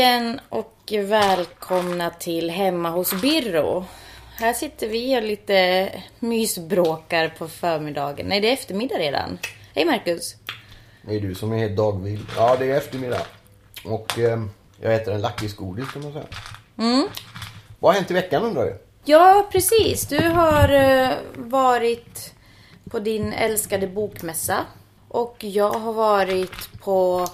Igen och välkomna till Hemma hos Birro. Här sitter vi och lite mysbråkar på förmiddagen. Nej, det är eftermiddag redan. Hej Marcus. Det är du som är helt dagvill. Ja, det är eftermiddag. Och eh, jag äter en lakritsgodis kan man säga. Mm. Vad har hänt i veckan undrar jag? Ja, precis. Du har eh, varit på din älskade bokmässa. Och jag har varit på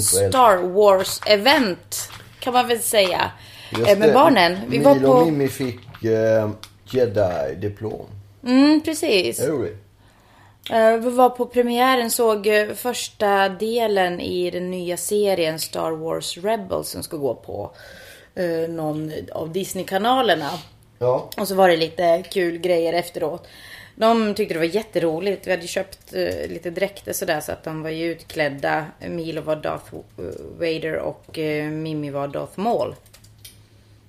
Star Wars-event. Kan man väl säga. Just Eh, med det. barnen. Vi Milo var på... och Mimmi fick eh, Jedi-diplom. Mm, precis. Det. Eh, Vi var på premiären, såg eh, första delen i den nya serien Star Wars Rebels som ska gå på eh, någon av Disney-kanalerna. Ja. Och så var det lite kul grejer efteråt. De tyckte det var jätteroligt. Vi hade köpt eh, lite dräkter sådär så att de var ju utklädda. Milo var Darth Vader och eh, Mimmi var Darth Maul.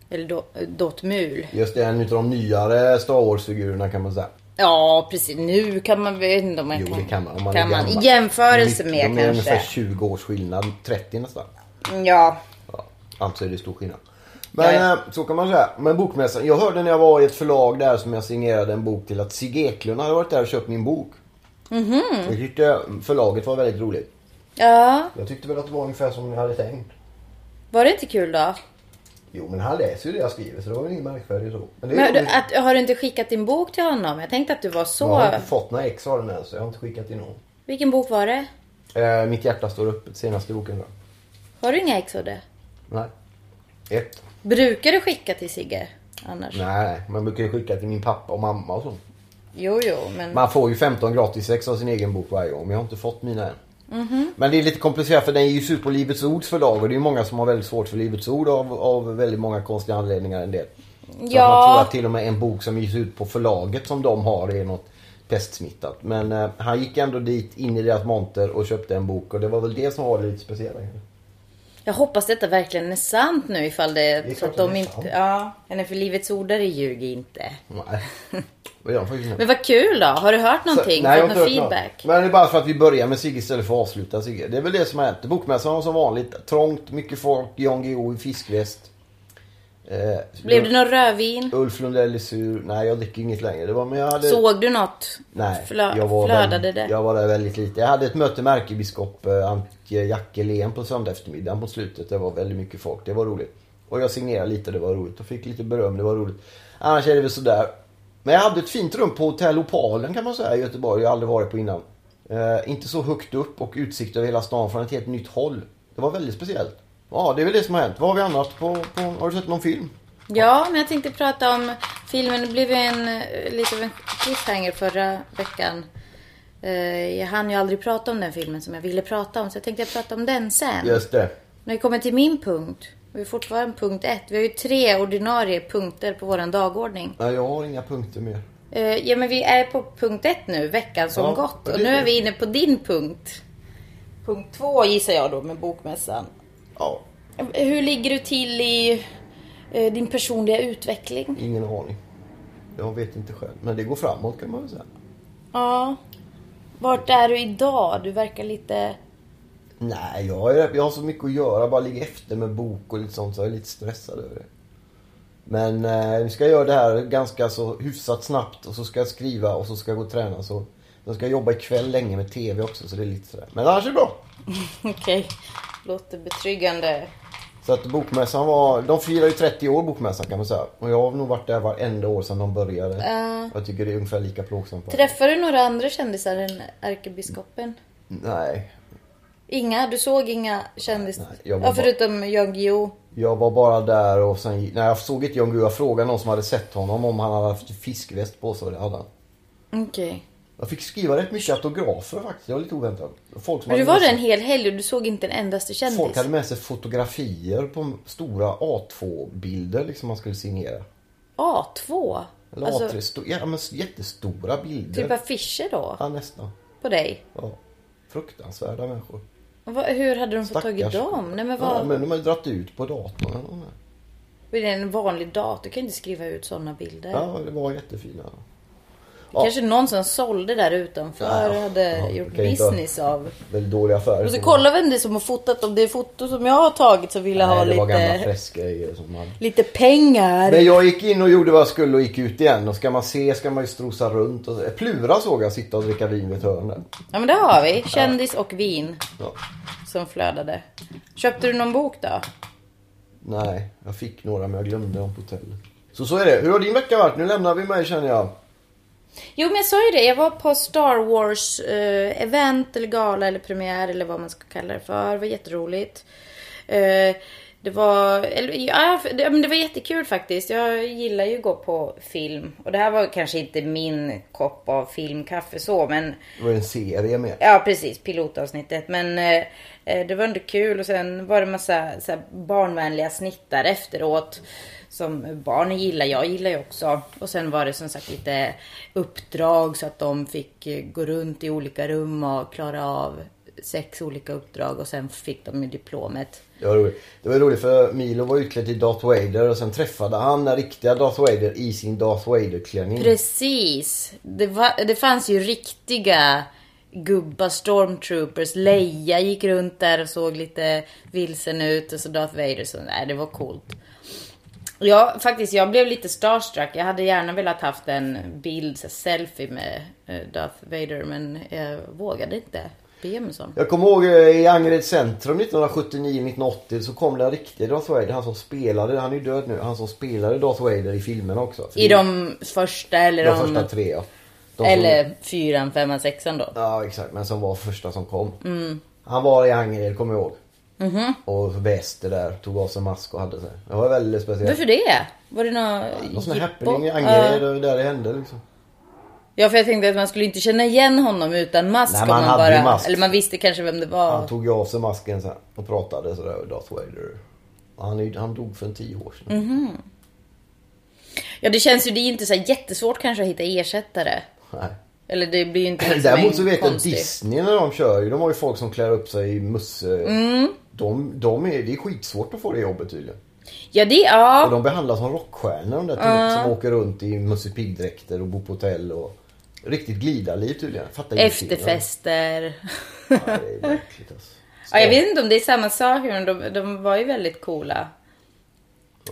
Eller Do- eh, Dot Mul. Just det, en av de nyare Star Wars-figurerna kan man säga. Ja, precis. Nu kan man vet inte om man Jo, kan. det kan man. Om man kan man. I jämförelse med De är kanske. ungefär 20 års skillnad. 30 nästan. Ja. Ja, alltså är det stor skillnad. Men Ja, ja. eh, så kan man säga. Men bokmässan. Jag hörde när jag var i ett förlag där som jag signerade en bok till att Sigge Eklund hade varit där och köpt min bok. Mhm. Jag tyckte förlaget var väldigt roligt. Ja. Jag tyckte väl att det var ungefär som jag hade tänkt. Var det inte kul då? Jo men han läser ju det jag skriver så det var väl inget märkvärdigt så. Men Men, du, att, har du inte skickat din bok till honom? Jag tänkte att du var så... Jag har inte fått några ex av den än så jag har inte skickat till någon. Vilken bok var det? Eh, mitt hjärta står öppet, senaste boken då. Har du inga ex av det? Nej. Ett. Brukar du skicka till Sigge? Annars? Nej, man brukar ju skicka till min pappa och mamma och så. Jo, jo, men... Man får ju 15 gratis ex av sin egen bok varje gång men jag har inte fått mina än. Mhm. Men det är lite komplicerat för den ges ut på Livets Ords förlag och det är många som har väldigt svårt för Livets Ord av, av väldigt många konstiga anledningar en del. Så att man tror Ja, att till och med en bok som ges ut på förlaget som de har är något pestsmittat. Men eh, han gick ändå dit in i deras monter och köpte en bok och det var väl det som var det lite speciella. Jag hoppas detta verkligen är sant nu ifall det... Det så att de inte... sant. Ja, men för Livets Ordare ljuger inte. Nej. Det gör faktiskt inte. Men vad kul då! Har du hört någonting? Nej, jag har inte feedback? något. Men det är bara för att vi börjar med Sigge istället för att avsluta Sigge. Det är väl det som har hänt. Bokmässan var som vanligt. Trångt, mycket folk, Jan Guillou i fiskväst. Eh, Blev det någon rödvin? Ulf Lundell är sur. Nej, jag dricker inget längre. Det var, men jag hade... Såg du något? Nej, Flö- jag var, flödade väl, det? jag var där väldigt lite. Jag hade ett möte med ärkebiskop eh, Eh, Jacke Jackelén på söndag eftermiddag på slutet. Det var väldigt mycket folk. Det var roligt. Och jag signerade lite, det var roligt. Och fick lite beröm, det var roligt. Annars är det väl sådär. Men jag hade ett fint rum på Hotell Opalen kan man säga i Göteborg. Jag har aldrig varit på innan. Eh, inte så högt upp och utsikt över hela stan från ett helt nytt håll. Det var väldigt speciellt. Ja, det är väl det som har hänt. Vad har vi annars? på, på har du sett någon film? Ja, men jag tänkte prata om filmen. Det blev ju en, eh, lite av en cliffhanger förra veckan. Eh, Jag hann ju aldrig prata om den filmen som jag ville prata om. Så jag tänkte jag prata om den sen. Just det. När vi kommer till min punkt. Vi är fortfarande punkt ett. Vi har ju tre ordinarie punkter på våran dagordning. Nej, jag har inga punkter mer. Eh, Ja, men vi är på punkt ett nu. Veckan som Ja, gått. Och nu är vi inne på din punkt. Punkt två gissar jag då med bokmässan. Ja, Hur ligger du till i eh, din personliga utveckling? ingen aning. Jag vet inte själv. Men det går framåt kan man väl säga. Ja. Vart är du idag? Du verkar lite... Nej, jag, är, jag har så mycket att göra. Bara ligga efter med bok och lite sånt. Så jag är lite stressad över det. Men eh, vi ska göra det här ganska så hyfsat snabbt. Och så ska jag skriva och så ska jag gå och träna. Så jag ska jobba ikväll länge med TV också. Så det är lite sådär. Men annars är det bra. Okej. Låter betryggande. Så att bokmässan var... De firar ju 30 år bokmässan kan man säga. Och jag har nog varit där varenda år sedan de började. Ja. Jag tycker det är ungefär lika plågsamt. Träffar du några andra kändisar än ärkebiskopen? Nej. Inga? Du såg inga kändisar? Ja, bara- förutom Jan Guillou. Jag var bara där och sen... Nej, jag såg inte Jan Guillou. Jag frågade någon som hade sett honom om han hade haft fiskväst på sig och det hade han. Okej. Jag fick skriva rätt mycket autografer faktiskt. Det var lite oväntat. Folk som Men du hade var där en hel helg och du såg inte en endaste kändis. Folk hade med sig fotografier på stora A2-bilder liksom man skulle signera. A2? Eller Alltså, A3, sto- ja, men jättestora bilder. typ affischer då? Ja, nästan. På dig? Ja. Fruktansvärda människor. Va, hur hade de fått tagit Stackars. dem? Nej men Ja, vad? men de har ju dragit ut på datorn. Det är en vanlig dator. Du kan inte skriva ut sådana bilder. Ja, det var jättefina. Det Kanske någon som sålde där utanför Ja, hade ja, gjort inte business av. Väldigt dåliga affärer. Och så kollar vem det är som har fotat. Om det är foto som jag har tagit så vill jag Nej, ha var gamla lite, pressgrejer som man... lite pengar. Men jag gick in och gjorde vad jag skulle och gick ut igen. Och ska man se ska man ju strosa runt. Och... Plura såg jag sitta och dricka vin vid ett hörn. Ja men det har vi. Kändis och vin Ja. som flödade. Köpte du någon bok då? Nej, jag fick några men jag glömde dem på hotellet. Så så är det. Hur har din vecka varit? Nu lämnar vi mig känner jag. Jo men jag sa ju det, jag var på Star Wars eh, event eller gala eller premiär eller vad man ska kalla det för. Det var jätteroligt. Eh, det var, eller, ja, det, men det var jättekul faktiskt. Jag gillar ju att gå på film. Och det här var kanske inte min kopp av filmkaffe så men Det var en serie med. Ja precis, pilotavsnittet. Men eh, eh, det var ändå kul och sen var det massa så barnvänliga snittar efteråt. Som barnen gillar, jag gillar ju också. Och sen var det som sagt lite uppdrag så att de fick gå runt i olika rum och klara av sex olika uppdrag och sen fick de ju diplomet. Det var roligt. Det var roligt för Milo var utklädd till Darth Vader och sen träffade han den riktiga Darth Vader i sin Darth Vader-klänning. Precis. Det, var, det fanns ju riktiga gubbar, stormtroopers. Leia gick runt där och såg lite vilsen ut och så Darth Vader. Så, nej, det var coolt. Ja, faktiskt, jag blev lite starstruck. Jag hade gärna velat haft en bild, så selfie med eh, Darth Vader, men jag vågade inte. Jag kommer ihåg eh, i Angered centrum 1979-1980 så kom den riktiga Darth Vader. Han som spelade, han är ju död nu, han som spelade Darth Vader i filmerna också. I de första eller de de... första tre ja. De som- eller fyran, femman, sexan då. Ja exakt, men som var första som kom. Mm. Han var i Angered, kommer jag ihåg. Mhm. Och väster där, tog av sig mask och hade sig. Det var väldigt speciellt. Varför det? Var det någon Någon sån happening Angered, Ja. och där det hände liksom. Ja, för jag tänkte att man skulle inte känna igen honom utan mask. Nej, man man bara, mask. Eller man visste kanske vem det var. Han tog ju av sig masken sen och pratade sådär Darth Vader. Han, han dog för en tio år sedan. Mhm. Ja, det känns ju, det är inte så jättesvårt kanske att hitta ersättare. Nej. Eller det blir ju inte liksom Däremot så vet jag konstig- Disney när de kör ju, de har ju folk som klär upp sig i musse. Mm. De, de är, det är skitsvårt att få det jobbet tydligen. Ja, det, Och ja. de behandlas som rockstjärnor de där som åker runt i Musse Pigg-dräkter och bor på hotell och riktigt glidarliv tydligen. Fattar. Efterfester. Ja, det är märkligt alltså. Ja, jag vet inte om det är samma sak, men de, de var ju väldigt coola.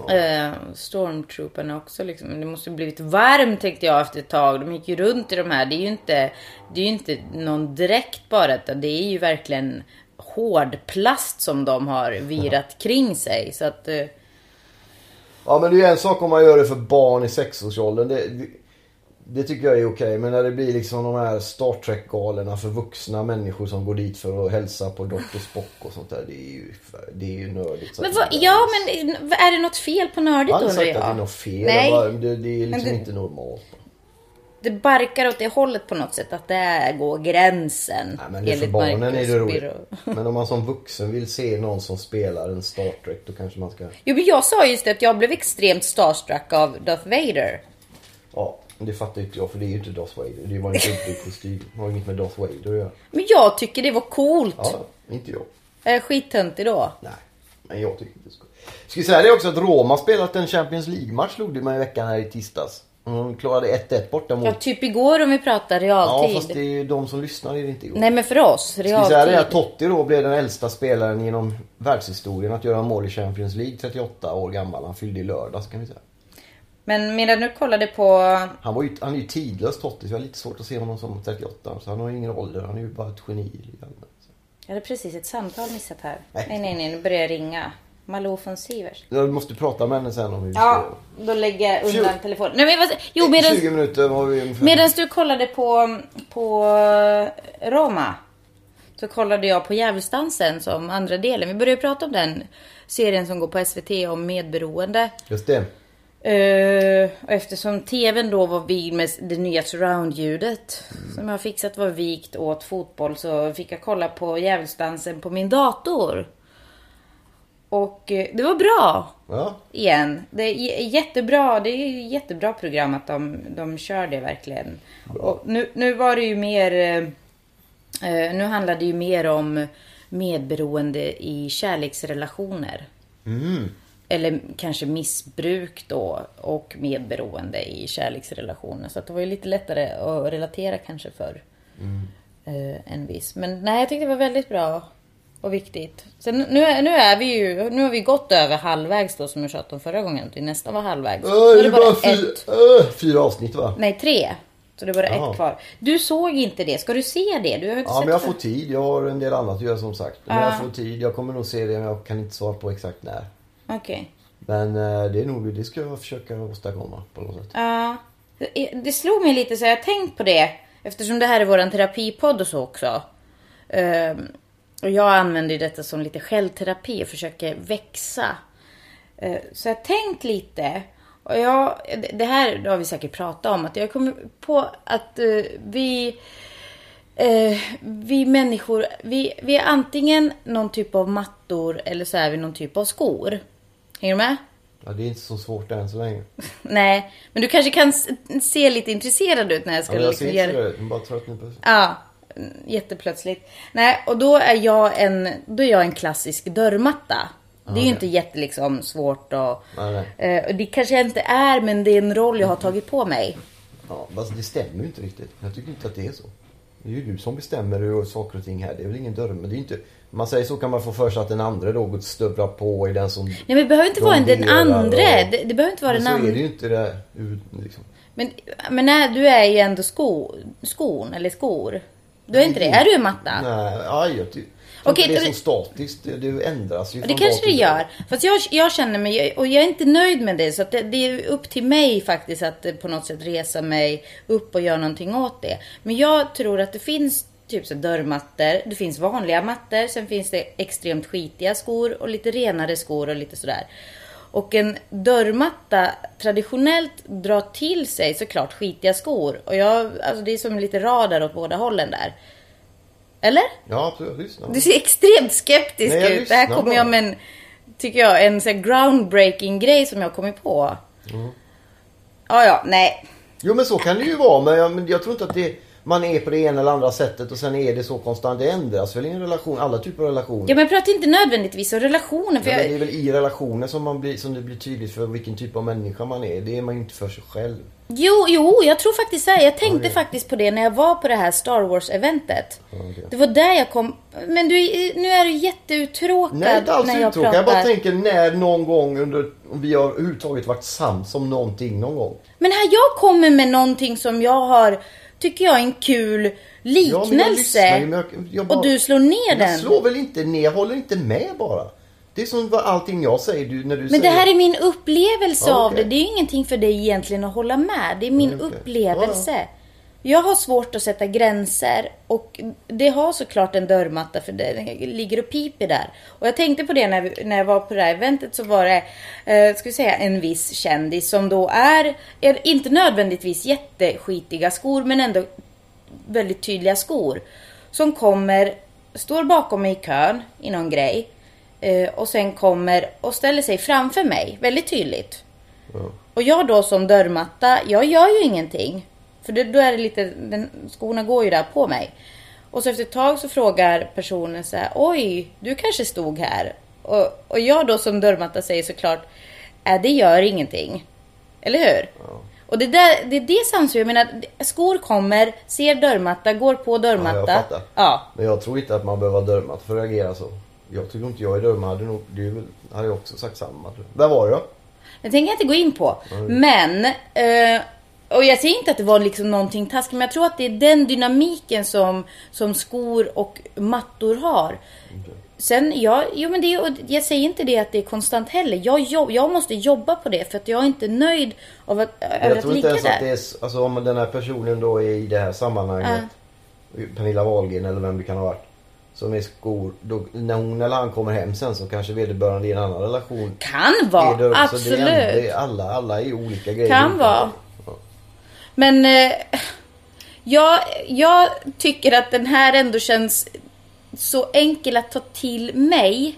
Eh, Stormtrooperna också liksom. Men Det måste blivit varmt tänkte jag efter ett tag. De gick ju runt i de här. Det är ju inte, det är ju inte någon dräkt bara. utan Det är ju verkligen hård plast som de har virat kring sig. Så att... eh, Ja men det är ju en sak om man gör det för barn i sexårsåldern. Det, det, det tycker jag är okej. Men när det blir liksom de här Star Trek-galorna för vuxna människor som går dit för att hälsa på Dr. Spock och sånt där. Det är ju, det är ju nördigt. Men vad, ja men är det något fel på nördigt Jag har då inte sagt att det är något fel. Nej. Det, det är liksom det- inte normalt. Det barkar åt det hållet på något sätt. Att där går gränsen. Nej, men det är för barnen är Marcus det roligt. Men om man som vuxen vill se någon som spelar en Star Trek då kanske man ska... Jo men jag sa just det att jag blev extremt starstruck av Darth Vader. Ja, det fattar inte jag för det är ju inte Darth Vader. Det var en kostym. Det har inget med Darth Vader att göra. Men jag tycker det var coolt. Ja, inte jag. Är jag skittöntig då? Nej, men jag tycker inte det. Ska vi säga det också att Roma spelat en Champions League-match slog det mig i veckan här i tisdags. De klarade 1-1 borta mot... Ja, typ igår om vi pratar Ja, realtid. fast det är ju de som lyssnar är det inte igår. Nej men för oss, Ska vi säga realtid. att Totti då blev den äldsta spelaren genom världshistorien att göra mål i Champions League. 38 år gammal. Han fyllde i lördags kan vi säga. Men medan du kollade på... Han, var ju, han är ju tidlös Totti så jag har lite svårt att se honom som 38. Så han har ju ingen ålder. Han är ju bara ett geni. Jag hade precis ett samtal missat här. Nej. Nej nej nej, nu börjar jag ringa. Malou von Sivers. Jag måste prata med henne sen om hur vi Ja, då lägger jag undan Tjugo- telefonen. Nej men vad... Jo ska... medan... 20 minuter har vi ungefär. Medan du kollade på, på eh, Roma så kollade jag på Djävulsdansen som andra delen. Vi började prata om den serien som går på SVT om medberoende. Just det. Eh, och eftersom tvn då var vigd med det nya surround-ljudet som jag fixat var vikt åt fotboll så fick jag kolla på djävulsdansen på min dator. Och eh, det var bra Ja. igen. Det är jättebra. Det är jättebra program att de, de kör det verkligen. Nu, nu var det ju mer... eh, Eh, nu handlar det ju mer om medberoende i kärleksrelationer. Mm. Eller kanske missbruk då och medberoende i kärleksrelationer. Så att det var ju lite lättare att relatera kanske för eh, en viss. Men nej, jag tyckte det var väldigt bra och viktigt. Sen nu, nu är vi ju, nu har vi gått över halvvägs då som jag tjatade om förra gången. Vi nästan var halvvägs. Äh, Nu är det det bara fyra, ett, äh, fyra avsnitt va? nej tre. Så det är bara Jaha. ett kvar. Du såg inte det. Ska du se det? Du har inte Ja sett men jag det? får tid. Jag har en del annat att göra som sagt. Men Ja. jag får tid. Jag kommer nog se det men jag kan inte svara på exakt när. Okej. Men eh, det är nog, det ska jag försöka åstadkomma på något sätt. Ja. Det slog mig lite så jag har tänkt på det. Eftersom det här är våran terapipodd och så också. Ehm, och jag använder detta som lite självterapi och försöker växa. Eh, så jag har tänkt lite. Och jag, det- det här har vi säkert pratat om. Att jag kommer på att eh, vi... Eh, vi människor, vi, vi är antingen någon typ av mattor eller så är vi någon typ av skor. Hänger du med? Ja, det är inte så svårt än så länge. Nej, men du kanske kan se lite intresserad ut när jag Ja, ska men jag liksom ser det ut. Jag bara tröttnar på Ja, jätteplötsligt. Nej, och då är jag en, då är jag en klassisk dörrmatta. Det är ju okej. inte jätte liksom svårt och... Eh, och det kanske jag inte är, men det är en roll jag har tagit på mig. Ja, fast det stämmer ju inte riktigt. Jag tycker inte att det är så. Det är ju du som bestämmer hur saker och ting här. Det är väl ingen dörr, men det är inte... Man säger så kan man få för sig att den andra då stövlar på i den som... Nej, men det behöver inte vara en, den andra. och- Det, det behöver inte vara Men den så är det andra. ju inte det. Liksom. Men, men nej, du är ju ändå sko, skon, eller skor. Du är inte det? Är du en matta? Nej, aj, jag ty- Okej, det är det- så statiskt. Det, ändras ju Det kanske det gör. Fast jag, jag känner mig, och jag är inte nöjd med det. Så det, det är upp till mig faktiskt att eh, på något sätt resa mig upp och göra någonting åt det. Men jag tror att det finns typ så dörrmattor. Det finns vanliga mattor. Sen finns det extremt skitiga skor och lite renare skor och lite sådär. Och en dörrmatta traditionellt drar till sig såklart skitiga skor. Och jag, alltså det är som lite radar åt båda hållen där. Eller? Ja, absolut. Lyssna. Du ser extremt skeptisk Nej, ut. Det här kommer jag med en, tycker jag, en sån groundbreaking grej som jag har kommit på. Mm. Ja, ja, nej. Jo, men så kan det ju vara. Men jag, men jag tror inte att det, man är på det ena eller andra sättet och sen är det så konstant. Det ändras väl i en relation. Alla typer av relationer. Ja, men prata inte nödvändigtvis om relationer. För Ja, men det jag, är väl i relationer som, man blir, som det blir tydligt för vilken typ av människa man är. Det är man ju inte för sig själv. jo, jo, jag tror faktiskt här. Jag tänkte Okej. faktiskt på det när jag var på det här Star Wars-eventet. Okej. Det var där jag kom. Men du, nu är du jätteuttråkad Nej, inte alls när jag uttråkad. pratar. Jag bara tänker när någon gång under, om vi har överhuvudtaget varit sams om någonting någon gång. Men här jag kommer med någonting som jag har, tycker jag, en kul Ja, men jag liknelse. lyssnar jag, jag bara, och du slår ner Jag den. slår väl inte ner, jag håller inte med bara. Det är som allting jag säger du, när du Men säger... det här är min upplevelse Ja, av okej. det. Det är ju ingenting för dig egentligen att hålla med. Det är min okej. upplevelse. Jag har svårt att sätta gränser och det har såklart en dörrmatta för det ligger och piper där. Och jag tänkte på det när, vi, när jag var på det här eventet så var det, eh, ska vi säga en viss kändis som då är, är inte nödvändigtvis jätteskitiga skor men ändå väldigt tydliga skor. Som kommer, står bakom mig i kön i någon grej. Eh, och sen kommer och ställer sig framför mig väldigt tydligt. Ja. Och jag då som dörrmatta, jag gör ju ingenting. För det, då är det lite, den, skorna går ju där på mig. Och så efter ett tag så frågar personen så här, oj, du kanske stod här. Och, och jag då som dörrmatta säger såklart, äh, det gör ingenting. Eller hur? Och det, där, det är det samspelet, jag menar, skor kommer, ser dörrmatta, går på dörrmatta. Ja, jag fattar. Ja. Men jag tror inte att man behöver vara dörrmatt för att reagera så. Jag tycker inte jag är dörrmatt. Hade, nog, väl, hade jag också sagt samma. jag. Vem var då? Det tänker jag inte gå in på. Men, eh, och jag säger inte att det var liksom någonting taskigt, men jag tror att det är den dynamiken som, som skor och mattor har. Sen, jag, jo, men det, och jag säger inte det att det är konstant heller. Jag, jobb, jag måste jobba på det för att jag är inte nöjd av att, över Jag att tror inte ligga ens att där. det är... Alltså om den här personen då är i det här sammanhanget. Pernilla Wahlgren eller vem det kan ha varit. som är skor. Då, när hon eller han kommer hem sen så kanske vederbörande i en annan relation Kan vara, absolut. det är, alla, alla är olika grejer. Kan vara. Men eh, jag, jag tycker att den här ändå känns så enkel att ta till mig.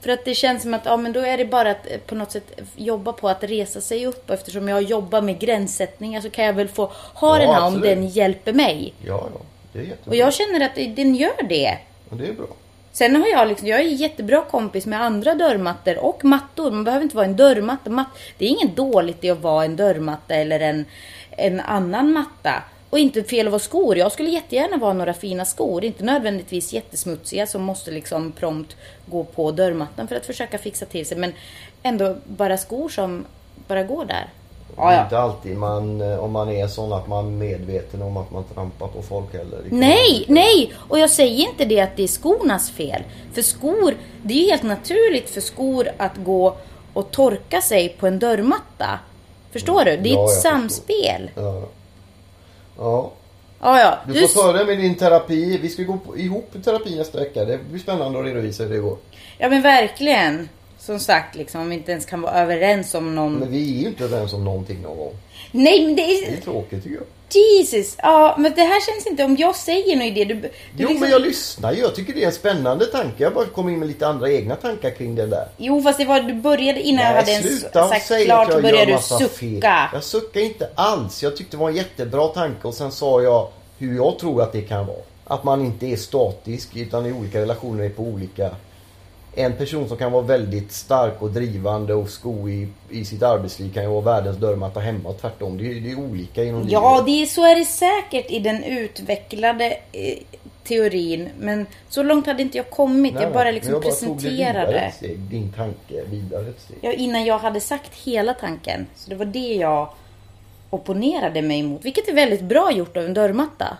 För att det känns som att ja, men då är det bara att eh, på något sätt jobba på att resa sig upp. Eftersom jag jobbar med gränssättningar så kan jag väl få ha Ja, den här om absolut. den hjälper mig. Ja, ja. Det är jättebra. Och jag känner att den gör det. Och det är bra. Sen har jag liksom, jag är jättebra kompis med andra dörrmattor och mattor. Man behöver inte vara en dörrmatta. Matt, det är inget dåligt i att vara en dörrmatta eller en, en annan matta. Och inte fel att vara skor. Jag skulle jättegärna vara några fina skor. Inte nödvändigtvis jättesmutsiga som måste liksom prompt gå på dörrmattan för att försöka fixa till sig. Men ändå bara skor som bara går där. Det är inte alltid man, eh, om man är sån att man är medveten om att man trampar på folk heller. Nej, nej! Och jag säger inte det att det är skornas fel. För skor, det är ju helt naturligt för skor att gå och torka sig på en dörrmatta. Förstår du? Det är Ja, ett samspel. Ja. ja. Ja, ja. Du får ta det med din terapi. Vi ska gå på, ihop i terapi nästa vecka. Det blir spännande att redovisa hur det går. Ja, men verkligen. Som sagt, liksom, om vi inte ens kan vara överens om någon... Men vi är ju inte överens om någonting någon gång. Nej, men det Det är är... tråkigt tycker jag. Jesus! Ja, men det här känns inte... Om jag säger något idé... Du, du Jo liksom- men jag lyssnar ju. Jag tycker det är en spännande tanke. Jag bara kommer in med lite andra egna tankar kring det där. Jo, fast det var... Du började innan jag hade ens sagt klart att så jag började du sucka. Fel. Jag suckar inte alls. Jag tyckte det var en jättebra tanke och sen sa jag hur jag tror att det kan vara. Att man inte är statisk utan i olika relationer är på olika. En person som kan vara väldigt stark och drivande och sko i, i sitt arbetsliv kan ju vara världens dörrmatta hemma och tvärtom. Det är, det är olika inom Ja, livet. det är, så är det säkert i den utvecklade eh, teorin. Men så långt hade inte jag kommit. Nej, jag bara liksom jag bara presenterade. steg, din tanke vidare ett steg. Ja, innan jag hade sagt hela tanken. Så det var det jag opponerade mig emot. Vilket är väldigt bra gjort av en dörrmatta.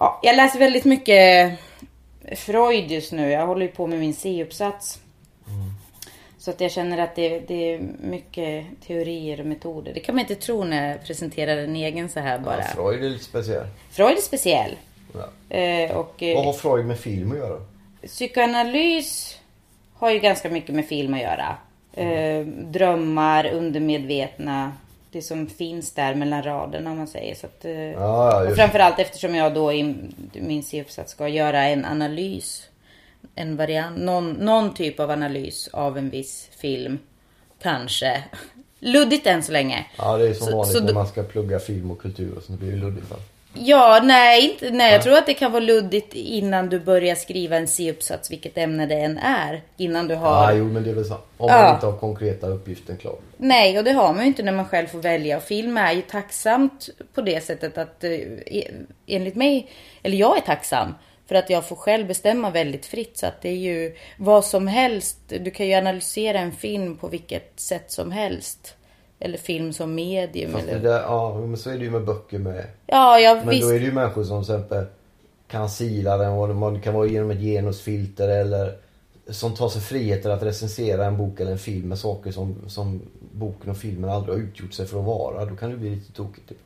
Ja, jag läser väldigt mycket Freud just nu. Jag håller ju på med min C-uppsats. Så att jag känner att det, det är mycket teorier och metoder. Det kan man inte tro när jag presenterar en egen så här bara. Ja, Freud är lite speciell. Freud är speciell. Ja. Eh, och eh, Vad har Freud med film att göra? psykoanalys har ju ganska mycket med film att göra. Eh, drömmar, undermedvetna. Det som finns där mellan raderna om man säger. Så att, eh, Ja, och framförallt eftersom jag då i min C-uppsats ska göra en analys. En variant, någon, någon typ av analys av en viss film. Kanske. Luddigt än så länge. Ja, det är som Så- vanligt så när man ska plugga film och kultur och sånt. Det blir det luddigt. va? Ja, nej, inte, nej jag tror att det kan vara luddigt innan du börjar skriva en C-uppsats, vilket ämne det än är. Innan du har... Ja, jo, men det är väl sant. Om Ja. man inte har konkreta uppgiften klar. Nej, och det har man ju inte när man själv får välja. Och film är ju tacksamt på det sättet att eh, e- enligt mig, eller jag är tacksam för att jag får själv bestämma väldigt fritt. Så att det är ju vad som helst. Du kan ju analysera en film på vilket sätt som helst. Eller film som medium. Fast Eller... där, ja, men så är det ju med böcker med. Ja, jag Men visst. då är det ju människor som till exempel kan sila den och man kan vara genom ett genusfilter eller som tar sig friheter att recensera en bok eller en film med saker som, som boken och filmen aldrig har utgjort sig för att vara. Då kan det bli lite tokigt. Typ.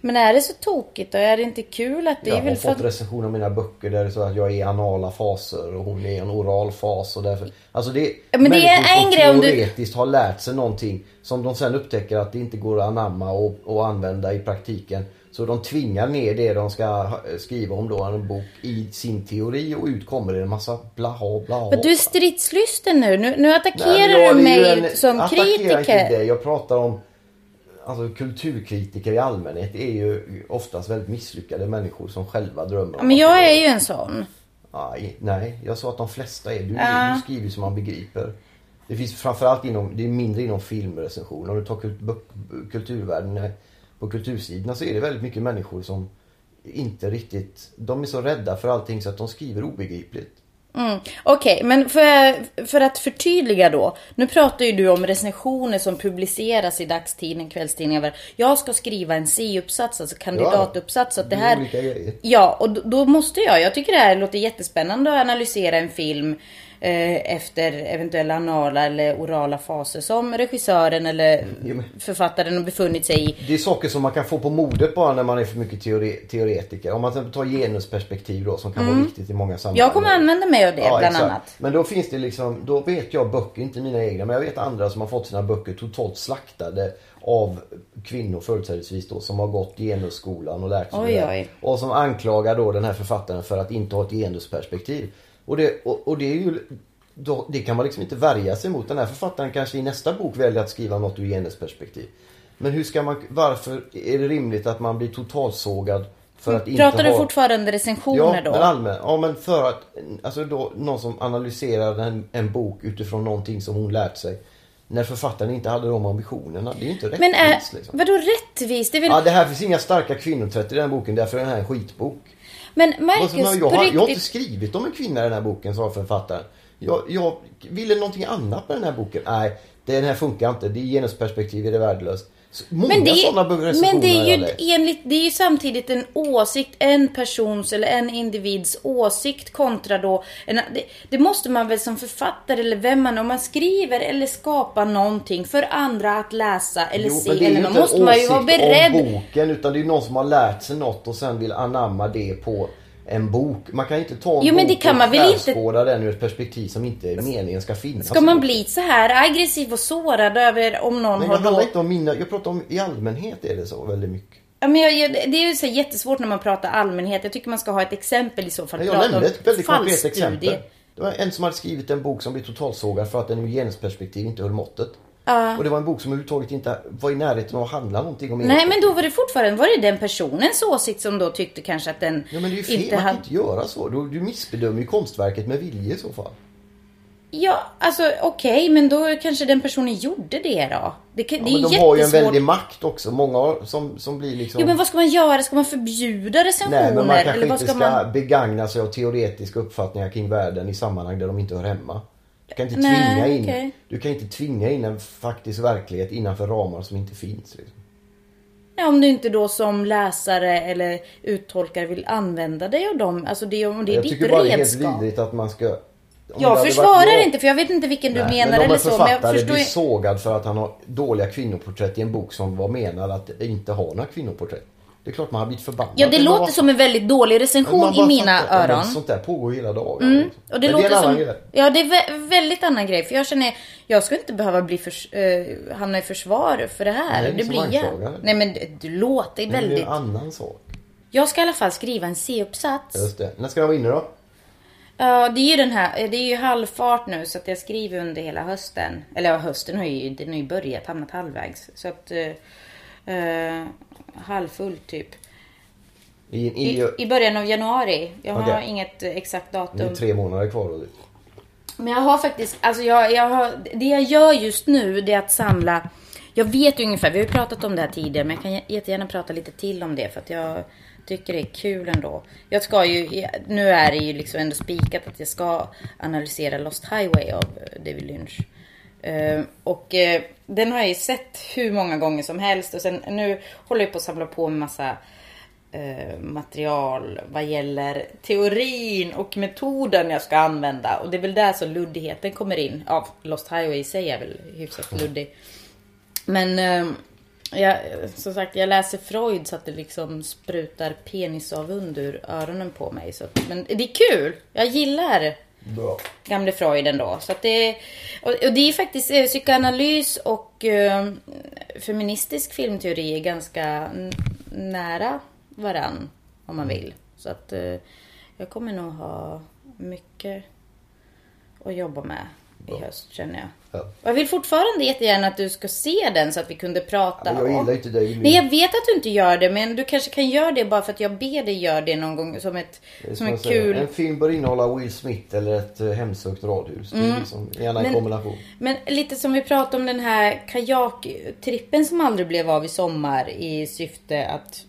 Men är det så tokigt då? Är det inte kul att det Jag är har väl för fått att... recensioner av mina böcker där det står att jag är i anala faser och hon är i en oral fas och därför... Alltså det är Ja, men det är en grej om du- teoretiskt har lärt sig någonting som de sen upptäcker att det inte går att anamma och, och använda i praktiken. Så de tvingar ner det de ska skriva om då, en bok, i sin teori och ut kommer det en massa blaha blaha. Men du är stridslysten nu. Nu, nu attackerar Nej, jag du mig en- som attackerar inte kritiker. det. Jag pratar om Alltså kulturkritiker i allmänhet är ju oftast väldigt misslyckade människor som själva drömmer om Men jag är ju en sån. Nej, nej, jag sa att de flesta är. Du, Ja. du skriver som man begriper. Det finns framförallt inom, det är mindre inom filmrecension. Om du tar kulturvärlden eh, på kultursidorna så är det väldigt mycket människor som inte riktigt, de är så rädda för allting så att de skriver obegripligt. Mm. Okej, men för, för att förtydliga då. Nu pratar ju du om recensioner som publiceras i dagstidning, kvällstidningar. Jag ska skriva en C-uppsats, alltså kandidatuppsats. Så att det är här... Ja, och då, då måste jag. Jag tycker det här låter jättespännande att analysera en film efter eventuella anala eller orala faser som regissören eller men- författaren har befunnit sig i. Det är saker som man kan få på modet bara när man är för mycket teore teoretiker. Om man tar genusperspektiv då som kan vara viktigt i många sammanhang. Mm. Jag kommer använda mig av det bland exakt. annat. Men då finns det liksom, då vet jag böcker, inte mina egna, men jag vet andra som har fått sina böcker totalt slaktade av kvinnor företrädesvis då som har gått genusskolan och lärt sig Oj, det oj. Och som anklagar då den här författaren för att inte ha ett genusperspektiv. Och det, och, och det är ju då, det kan man liksom inte värja sig mot. Den här författaren kanske i nästa bok väljer att skriva något ur genusperspektiv. Men hur ska man, varför är det rimligt att man blir totalsågad för att inte Pratar ha... du fortfarande recensioner Ja, då? men allmän. Ja, men för att, alltså då någon som analyserar en, en bok utifrån någonting som hon lärt sig. När författaren inte hade de ambitionerna. Det är ju inte rättvist Men är, liksom. vadå rättvist? Det väl... Ja, det här finns inga starka kvinnotvätt i den här boken, därför är den här en skitbok. Men Marcus, som- jag, på har, jag har inte riktigt. skrivit om en kvinna i den här boken, sa författaren. Jag, jag ville någonting annat med den här boken. Nej, den här funkar inte. Det är genusperspektiv, är det värdelöst. Många Men det, är, men det är ju enligt, det är ju samtidigt en åsikt, en persons eller en individs åsikt kontra då en, det, det måste man väl som författare eller vem man om man skriver eller skapar någonting för andra att läsa eller Jo, se eller måste man ju vara beredd. om boken utan det är ju någon som har lärt sig något och sen vill anamma det på en bok. Man kan inte ta en Jo, men bok det kan man väl inte- den ur ett perspektiv som inte meningen ska finnas. Ska man bli så här aggressiv och sårad över om någon Nej, har det handlar inte om mina, jag pratar om i allmänhet är det så väldigt mycket. Ja, men jag, jag, det är ju så jättesvårt när man pratar allmänhet. Jag tycker man ska ha ett exempel i så fall. Jag nämnde ett väldigt konkret exempel. Det var en som hade skrivit en bok som blev totalsågad för att den ur genusperspektiv inte höll måttet. Och det var en bok som överhuvudtaget inte var i närheten av att handla någonting om Nej men då var det fortfarande var det den personens åsikt som då tyckte kanske att den Ja men det är ju fel, inte man kan hade... inte göra så. Du, du missbedömer ju konstverket med vilje i så fall. Ja alltså okej men då kanske den personen gjorde det då. Det, kan, det är men de har ju en jättesvårt. väldig makt också. Många som, som blir liksom... Jo men vad ska man göra? Ska man förbjuda recensioner? Nej men man kanske eller vad inte ska ska man... begagna sig av teoretiska uppfattningar kring världen i sammanhang där de inte hör hemma. Du kan inte Nej, tvinga in, okej. du kan inte tvinga in en faktisk verklighet innanför ramar som inte finns. Liksom. Ja, om du inte då som läsare eller uttolkare vill använda dig av dem. Alltså det, om det är jag ditt tycker bara det är helt redskap. vidrigt att man ska... Jag försvarar varit jag- inte för jag vet inte vilken du Nej, menar men eller så. Men jag författare förstår blir sågad för att han har dåliga kvinnoporträtt i en bok som var menad att inte ha några kvinnoporträtt. Det är klart man har blivit förbannad. Ja det Men låter vad- som en väldigt dålig recension i bara mina fattar- ja, men öron. Sånt där pågår hela dagen. liksom. Och det Men låter är en som... annan grej. Ja det är vä- väldigt annan grej. För jag känner, jag ska inte behöva bli förs- eh, hamna i försvar för det här. Nej, det blir jag. Nej men det, det låter Men Det är väldigt... en annan sak. Jag ska i alla fall skriva en C-uppsats. Just det. När ska den vara inne då? Ja, det är ju den här, det är ju halvfart nu så att jag skriver under hela hösten. Eller ja, hösten har ju, den har ju börjat, hamnat halvvägs. Så att, eh, eh, halvfull typ. I, i, I, I början av januari. Jag har inget exakt det är datum. tre månader kvar. då. Men jag har faktiskt, alltså jag, jag har, det jag gör just nu det är att samla Jag vet ju ungefär, vi har ju pratat om det här tidigare men jag kan jättegärna prata lite till om det för att jag tycker det är kul ändå. Jag ska ju, nu är det ju liksom ändå spikat att jag ska analysera Lost Highway av David Lynch. Eh, och eh, den har jag ju sett hur många gånger som helst och sen nu håller jag på att samla på med massa eh, material vad gäller teorin och metoden jag ska använda. Och det är väl där så luddigheten kommer in. Ja, Lost Highway i sig är väl hyfsat luddig. Men eh, jag, som sagt, jag läser Freud så att det liksom sprutar penisavund ur öronen på mig. Så men det är kul! Jag gillar Bra. gamle Freud ändå. Så det, och, och det är faktiskt eh, psykoanalys och eh, feministisk filmteori är ganska nära varann om man vill. Så att eh, jag kommer nog ha mycket att jobba med i höst känner jag. Ja. Jag vill fortfarande jättegärna att du ska se den så att vi kunde prata. Ja, men jag gillar inte Lynch. Nej jag vet att du inte gör det men du kanske kan göra det bara för att jag ber dig göra det någon gång som ett som en säger. kul En film bör innehålla Will Smith eller ett eh, hemsökt radhus. Det är liksom, gärna en kombination. Men lite som vi pratade om den här kajaktrippen som aldrig blev av i sommar i syfte att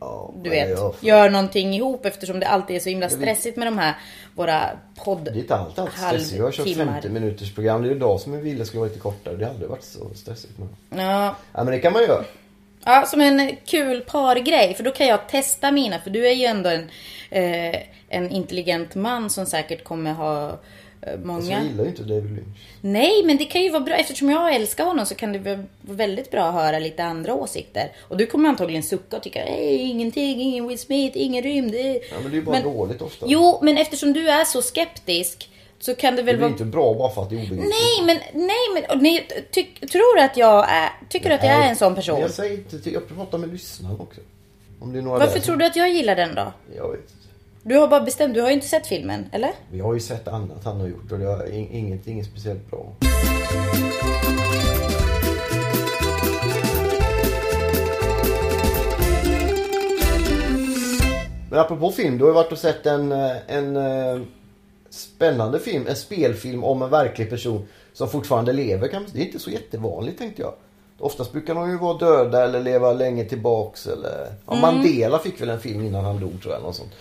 Ja, du vet, jag- göra någonting ihop eftersom det alltid är så himla stressigt med de här våra podd... Det är inte allt allt stressigt. Jag har kört halvtimmar. 50 minuters program. Det är idag som jag ville skulle vara lite kortare. Det har aldrig varit så stressigt. Men... Ja, Ja men det kan man göra. ja, som en kul pargrej för då kan jag testa mina för du är ju ändå en, eh, en intelligent man som säkert kommer ha många. Alltså, jag gillar ju inte David Lynch. Nej, men det kan ju vara bra. Eftersom jag älskar honom så kan det vara väldigt bra att höra lite andra åsikter. Och du kommer antagligen sucka och tycka "Nej, ingenting, ingen Will Smith, ingen rymd. det är-" Ja, men det är ju bara dåligt ofta. Jo, men eftersom du är så skeptisk så kan det det väl blir vara... inte bra bara för att det är obegripligt. Nej, men, nej, men nej, tyck, tror du att jag är... Tycker du att jag är en sån person? Men Jag säger inte jag pratar med lyssnarna också. Om det är några Varför där tror du att jag gillar den då? Jag vet inte. Du har bara bestämt, du har ju inte sett filmen, eller? Vi har ju sett annat han har gjort och det är in- inget, inget speciellt bra. Men apropå film, du har ju varit och sett en, eh, en eh, spännande film, en spelfilm om en verklig person som fortfarande lever. Det är inte så jättevanligt tänkte jag. Oftast brukar de ju vara döda eller leva länge tillbaks eller... Ja, Mandela fick väl en film innan han dog tror jag. Något sånt.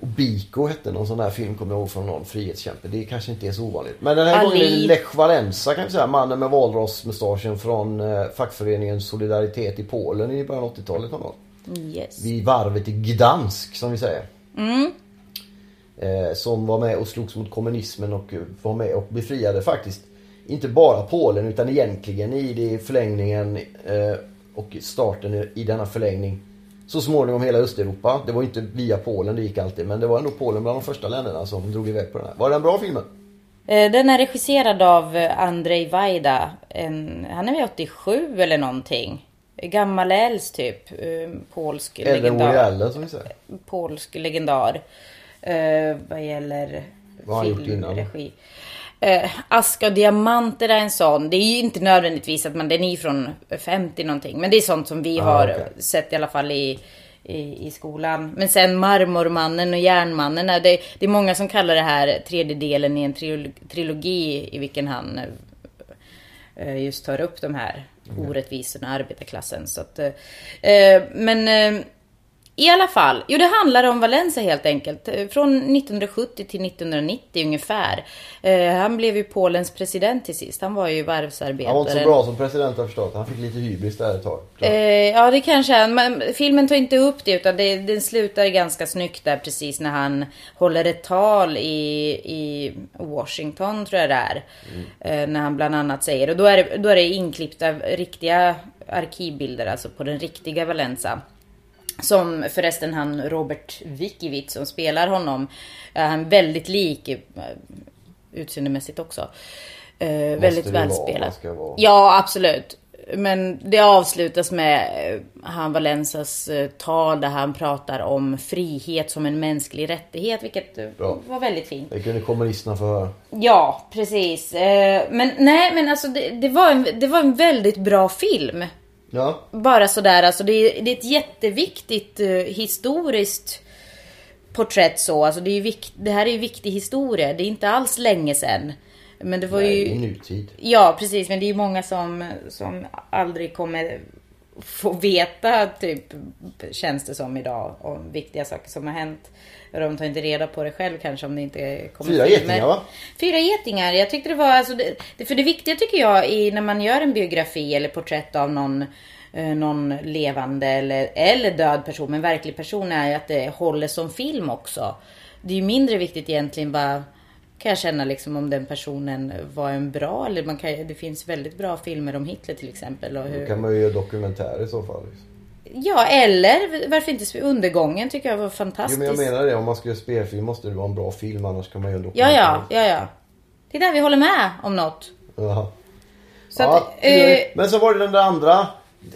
Och Biko hette någon sån där film, kommer jag ihåg från någon frihetskämpe. Det kanske inte är så ovanligt. Men den här Ali. gången är det Lech Walesa kan vi säga. Mannen med valrossmustaschen från eh, fackföreningen Solidaritet i Polen i början av 80-talet någon gång. Yes. Vid varvet i Gdansk som vi säger. Eh, som var med och slogs mot kommunismen och eh, var med och befriade faktiskt inte bara Polen utan egentligen i det förlängningen eh, och starten i denna förlängning så småningom hela Östeuropa. Det var inte via Polen det gick alltid men det var ändå Polen bland de första länderna som drog iväg på den här. Var den bra filmen? Eh, Den är regisserad av eh, Andrzej Wajda. En, han är väl 87 eller någonting. Gammal äls typ. Eh, Polsk Eller legendar. Allen som vi säger. Polsk legendar. Vad gäller Vad har han gjort filmregi. Eh, Aska och diamanter är en sån. Det är ju inte nödvändigtvis att man, den är från 50 någonting. Men det är sånt som vi Ah, har okej. sett i alla fall i, i, i skolan. Men sen Marmormannen och Järnmannen. är Det, det är många som kallar det här tredje delen i en trilogi, trilogi i vilken han eh, just tar upp de här orättvisorna, arbetarklassen. Så att, eh, eh, men eh, i alla fall, jo det handlar om Valencia helt enkelt. Eh, Från 1970 till 1990 ungefär. Eh, han blev ju Polens president till sist. Han var ju varvsarbetare. Han var inte så bra som president har jag förstått. Han fick lite hybris där ett tag. Eh, ja det kanske är. Men filmen tar inte upp det utan det, den slutar ganska snyggt där precis när han håller ett tal i, i Washington tror jag det är. Eh, när han bland annat säger, och då är det, då är det inklippta riktiga arkivbilder alltså på den riktiga Valenza. Som förresten han Robert Vikiewicz som spelar honom. Är han väldigt lik eh, utseendemässigt också. Eh, väldigt välspelat. Ja, absolut. Men det avslutas med eh, han Valensas eh, tal där han pratar om frihet som en mänsklig rättighet, vilket Bra. var väldigt fint. Det kunde kommunisterna få höra. Ja, precis. Men nej, men alltså det, det, var en, det var en väldigt bra film. Ja. Bara sådär, alltså det är, det är ett jätteviktigt eh, historiskt porträtt så. Alltså det, är vikt, det här är ju viktig historia. Det är inte alls länge sedan. Men det var Nej, ju... i nutid. Ja, precis. Men det är ju många som, som aldrig kommer få veta, typ, känns det som idag, om viktiga saker som har hänt. De tar inte reda på det själv kanske om det inte kommer Fyra filmer. getingar va? Fyra getingar. Jag tyckte det var, alltså, det, för det viktiga tycker jag i när man gör en biografi eller porträtt av någon, eh, någon levande eller, eller död person, men verklig person, är att det håller som film också. Det är ju mindre viktigt egentligen vad kan jag känna liksom om den personen var en bra eller man kan, det finns väldigt bra filmer om Hitler till exempel. Och Då hur, kan man ju göra dokumentärer i så fall. liksom. Ja, eller varför inte undergången tycker jag var Jo fantastisk. men jag menar det, om man ska göra spelfilm måste det vara en bra film annars kan man göra en Ja, dokumentär. ja, ja, ja. Det är där vi håller med om något. Jaha. Så ja, att, eh, Men så var det den där andra.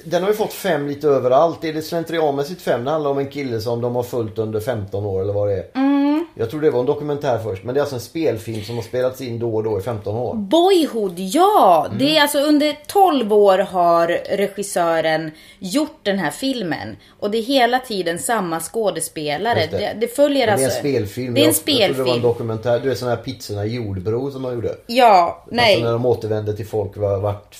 Den har ju fått fem lite överallt. Är det slentrianmässigt fem? Det handlar om en kille som de har följt under 15 år eller vad det är. Mm. Jag tror det var en dokumentär först. Men det är alltså en spelfilm som har spelats in då och då i 15 år. Boyhood, ja! Det Mm. är alltså under 12 år har regissören gjort den här filmen. Och det är hela tiden samma skådespelare. Just det. Det, det följer Men det är alltså... en spelfilm. Det är en Jag- Jag trodde det var en spelfilm. dokumentär. Du är såna här pizzorna i Jordbro som de gjorde. Ja, nej. Alltså när de återvände till folk var vart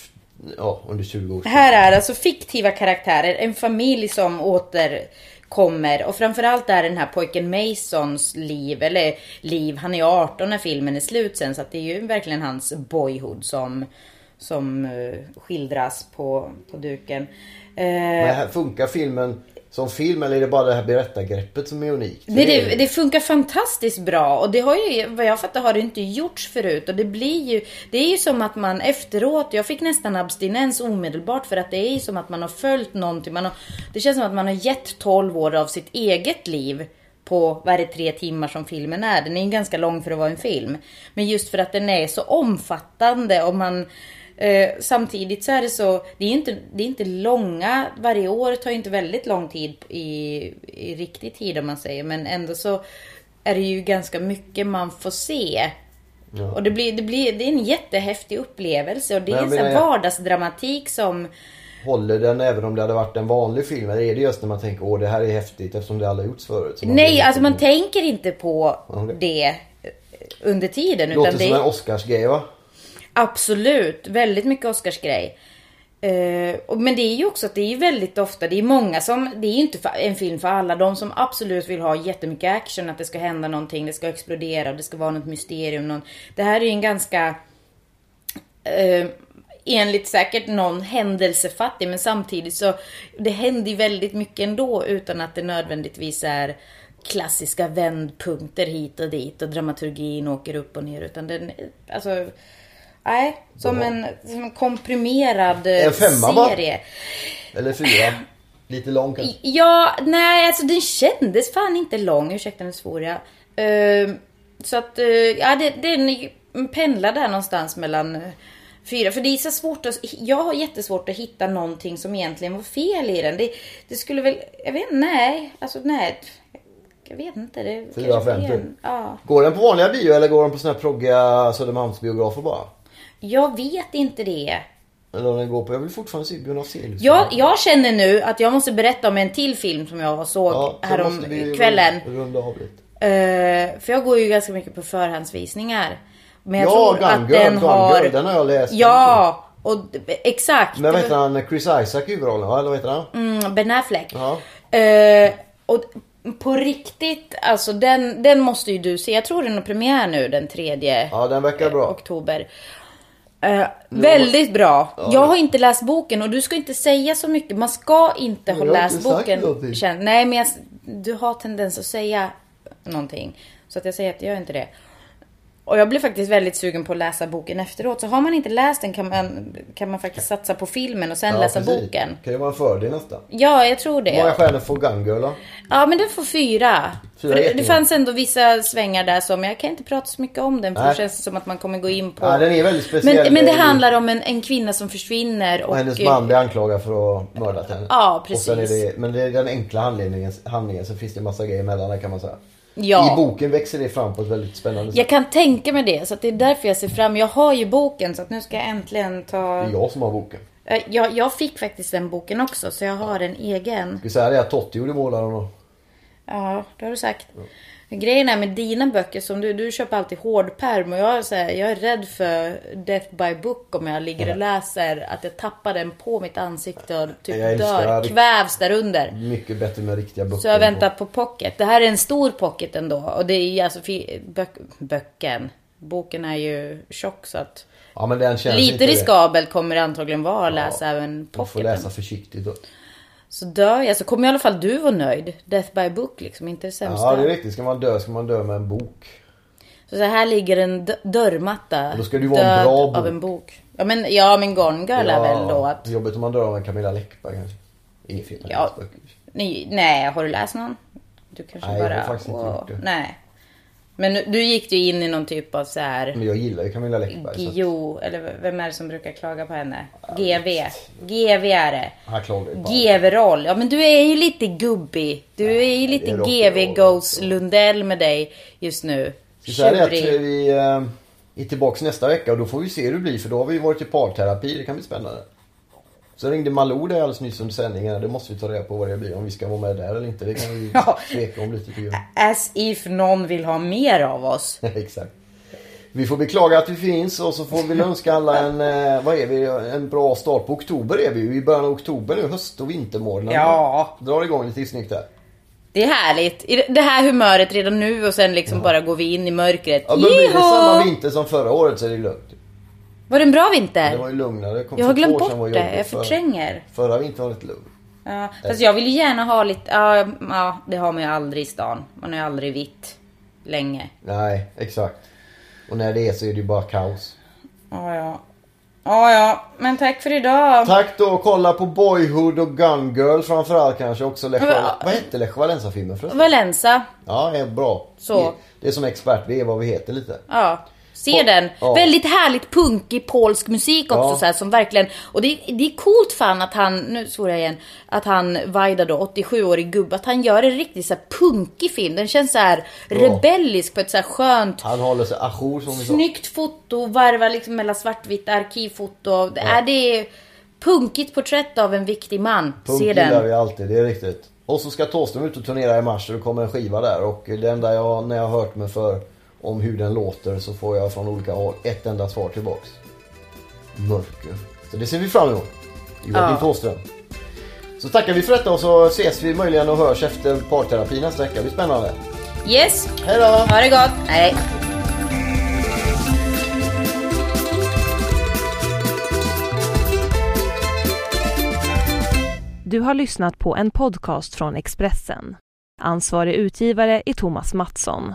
ja, under 20 år. Här är alltså fiktiva karaktärer, en familj som kommer och framförallt är den här pojken Masons liv, eller liv, han är 18 när filmen är slut sen så att det är ju verkligen hans boyhood som, som eh, skildras på, på duken. Eh, Men här funkar filmen som film eller är det bara det här berättargreppet som är unikt? Nej Det, det, det funkar fantastiskt bra och det har ju, vad jag fattar har det inte gjorts förut och det blir ju, det är ju som att man efteråt, jag fick nästan abstinens omedelbart för att det är ju som att man har följt någonting, man har, det känns som att man har gett 12 år av sitt eget liv på, vad är det, tre timmar som filmen är. Den är ju ganska lång för att vara en film. Men just för att den är så omfattande och man Eh, samtidigt så är det så, det är inte, det är inte långa, varje år tar ju inte väldigt lång tid i, i riktig tid om man säger. Men ändå så är det ju ganska mycket man får se. Ja. Och det blir, det blir, det är en jättehäftig upplevelse och det är en sån vardagsdramatik som Håller den även om det hade varit en vanlig film? Eller är det just när man tänker åh det här är häftigt eftersom det aldrig gjorts förut? man Nej, blir alltså man tänker inte på Okej. det under tiden. Låter utan det som en Oscarsgrej va? Absolut väldigt mycket Oscarsgrej. Eh, men det är ju också att det är väldigt ofta, det är många som, det är ju inte en film för alla. De som absolut vill ha jättemycket action, att det ska hända någonting, det ska explodera, det ska vara något mysterium. Någon, det här är ju en ganska, uh, enligt säkert någon händelsefattig, men samtidigt så, det händer ju väldigt mycket ändå utan att det nödvändigtvis är klassiska vändpunkter hit och dit och dramaturgin åker upp och ner. Utan den, alltså, nej, som en, som en komprimerad eh, En femma, va? serie. Eller fyra? Lite lång kanske? Ja, nej alltså den kändes fan inte lång, ursäkta nu svor jag. Ehm, så att, eh, ja det, den pendlar där någonstans mellan eh, fyra. För det är så svårt att, jag har jättesvårt att hitta någonting som egentligen var fel i den. Det, det skulle väl, jag vet nej, alltså nej. Jag vet inte. Det Fyra kanske av fem, är typ. en- Ja. Går den på vanliga bio eller går den på såna här proggiga Södermalmsbiografer bara? Jag vet inte det. Eller om den går på, jag vill fortfarande se Björn Afzelius. Jag, jag känner nu att jag måste berätta om en till film som jag såg Ja, så härom vi kvällen. Runda av lite. Eh, för jag går ju ganska mycket på förhandsvisningar. Men jag Ja, tror att Gone Girl, den Gone har... Girl, den har jag läst. Ja, och exakt. Men vad heter han? Chris Isaac i huvudrollen? Eller vad heter han? Mm, ben Affleck. Ja. Eh, och på riktigt, alltså den, den måste ju du se. Jag tror den har premiär nu den 3 Ja, den verkar bra. oktober. Eh, väldigt bra. Jag har inte läst boken och du ska inte säga så mycket. Man ska inte ha läst inte boken. Känn- Nej, men jag, du har tendens att säga någonting. Så att jag säger att jag gör inte det. Och jag blev faktiskt väldigt sugen på att läsa boken efteråt. Så har man inte läst den kan man, kan man faktiskt satsa på filmen och sen Ja, läsa precis. boken. Kan ju vara en fördel nästan. Ja, jag tror Hur många det. stjärnor får Gun Girl då? Ja, men den får fyra. Fyra det, det fanns ändå vissa svängar där som, jag kan inte prata så mycket om den för Nej. det känns som att man kommer gå in på... Ja, den är väldigt speciell. men, men det handlar om en, en kvinna som försvinner och... Och hennes man blir anklagad för att mörda henne. Ja, precis. det, men det är den enkla handlingen, handlingen så finns det en massa grejer emellan där kan man säga. Ja. I boken växer det fram på ett väldigt spännande sätt. Jag kan tänka mig det, så det är därför jag ser fram Jag har ju boken, så att nu ska jag äntligen ta... Det är jag som har boken. Eh, Jag, jag fick faktiskt den boken också, så jag har en egen. Ska vi säga det att Totti gjorde målaren och... Ja, det har du sagt. Grejen är med dina böcker som du, du köper alltid hårdperm och jag är, så här, jag är rädd för death by book om jag ligger och läser. Att jag tappar den på mitt ansikte och typ Jag dör, kvävs där under. Mycket bättre med riktiga böcker. Så jag väntar på pocket. Det här är en stor pocket ändå. Och det är alltså bök, böcken. Boken är ju tjock så att Ja lite det. riskabelt kommer det antagligen vara att läsa även Man får pocketen. läsa försiktigt då. Så dör jag så kommer i alla fall du vara nöjd. Death by book liksom, inte det sämsta. Ja det är riktigt. Ska man dö ska man dö med en bok. Så, så här ligger en dörrmatta. Då ska det ju vara en bra bok. av en bok. Ja men, ja, men Gone Girl är väl då att... Jobbigt om man dör av en Camilla Läckberg kanske. Inget fel Ja. Nej, nej, har du läst någon? Du kanske Nej, jag bara... har faktiskt inte gjort det. Nej. Men nu- du gick ju in i någon typ av så här... Men jag gillar ju Camilla Läckberg. så att- Gio, eller vem är det som brukar klaga på henne? GV. GV är det. GV-roll. Ja men du är ju lite gubbig. Du är ju lite är GV Goes. Lundell med dig just nu. Ska säga det att Tjurig. vi eh, är tillbaks nästa vecka och då får vi se hur det blir för då har vi varit i parterapi. Det kan bli spännande. Så ringde Malou där alldeles nyss under sändningen. Det måste vi ta reda på vad det blir. Om vi ska vara med där eller inte. Det kan vi Ja. tveka om lite tycker jag. As if någon vill ha mer av oss. Exakt. Vi får beklaga att vi finns och så får vi önska alla en, eh, vad är vi, en bra start på oktober är vi ju. I början av oktober nu, höst och vintermånaderna. Ja. Drar igång lite snyggt här. Det är härligt. I det här humöret redan nu och sen liksom bara går vi in i mörkret. Ja, men blir det samma vinter som förra året så är det lugnt. Var det en bra Det vinter? var ju lugnare. Kom Jag har glömt bort det. jobbigt. Jag förtränger. Förra vintern var lite lugn. Ja, fast jag vill ju gärna ha lite, ja, ja det har man ju aldrig i stan. Man är ju aldrig vitt länge. Nej, exakt. Och när det är så är det ju bara kaos. Ja, ja. Ja, ja. Men tack för idag. Tack då. Kolla på Boyhood och Gun Girl framförallt kanske också. Lech Ja. Vad hette Lech Walesa-filmen förresten? Valensa. Ja, är bra. Så. Det är som expert, vi är vad vi heter lite. Ja. Se den. ja. Väldigt härligt punkig polsk musik också Ja. så här, som verkligen och det, det är coolt fan att han, nu svor jag igen, att han Vaida då, 87-årig gubbe, att han gör en riktigt så här punkig film. Den känns så här rebellisk på ett så här skönt Han håller sig ajour som vi sa. Snyggt foto, varvar liksom mellan svartvitt arkivfoto. Det är det punkigt porträtt av en viktig man. Punk Se gillar den. vi alltid, det är riktigt. Och så ska Thåström ut och turnera i mars och det kommer en skiva där. Och det enda jag, när jag har hört mig för om hur den låter så får jag från olika håll ett enda svar tillbaks. Mörker. Så det ser vi fram emot. Joakim Ja. Thåström. Så tackar vi för detta och så ses vi möjligen och hörs efter parterapi nästa vecka. Det blir spännande. Yes, Hej då! ha det gott. Hej. Du har lyssnat på en podcast från Expressen. Ansvarig utgivare är Thomas Mattsson.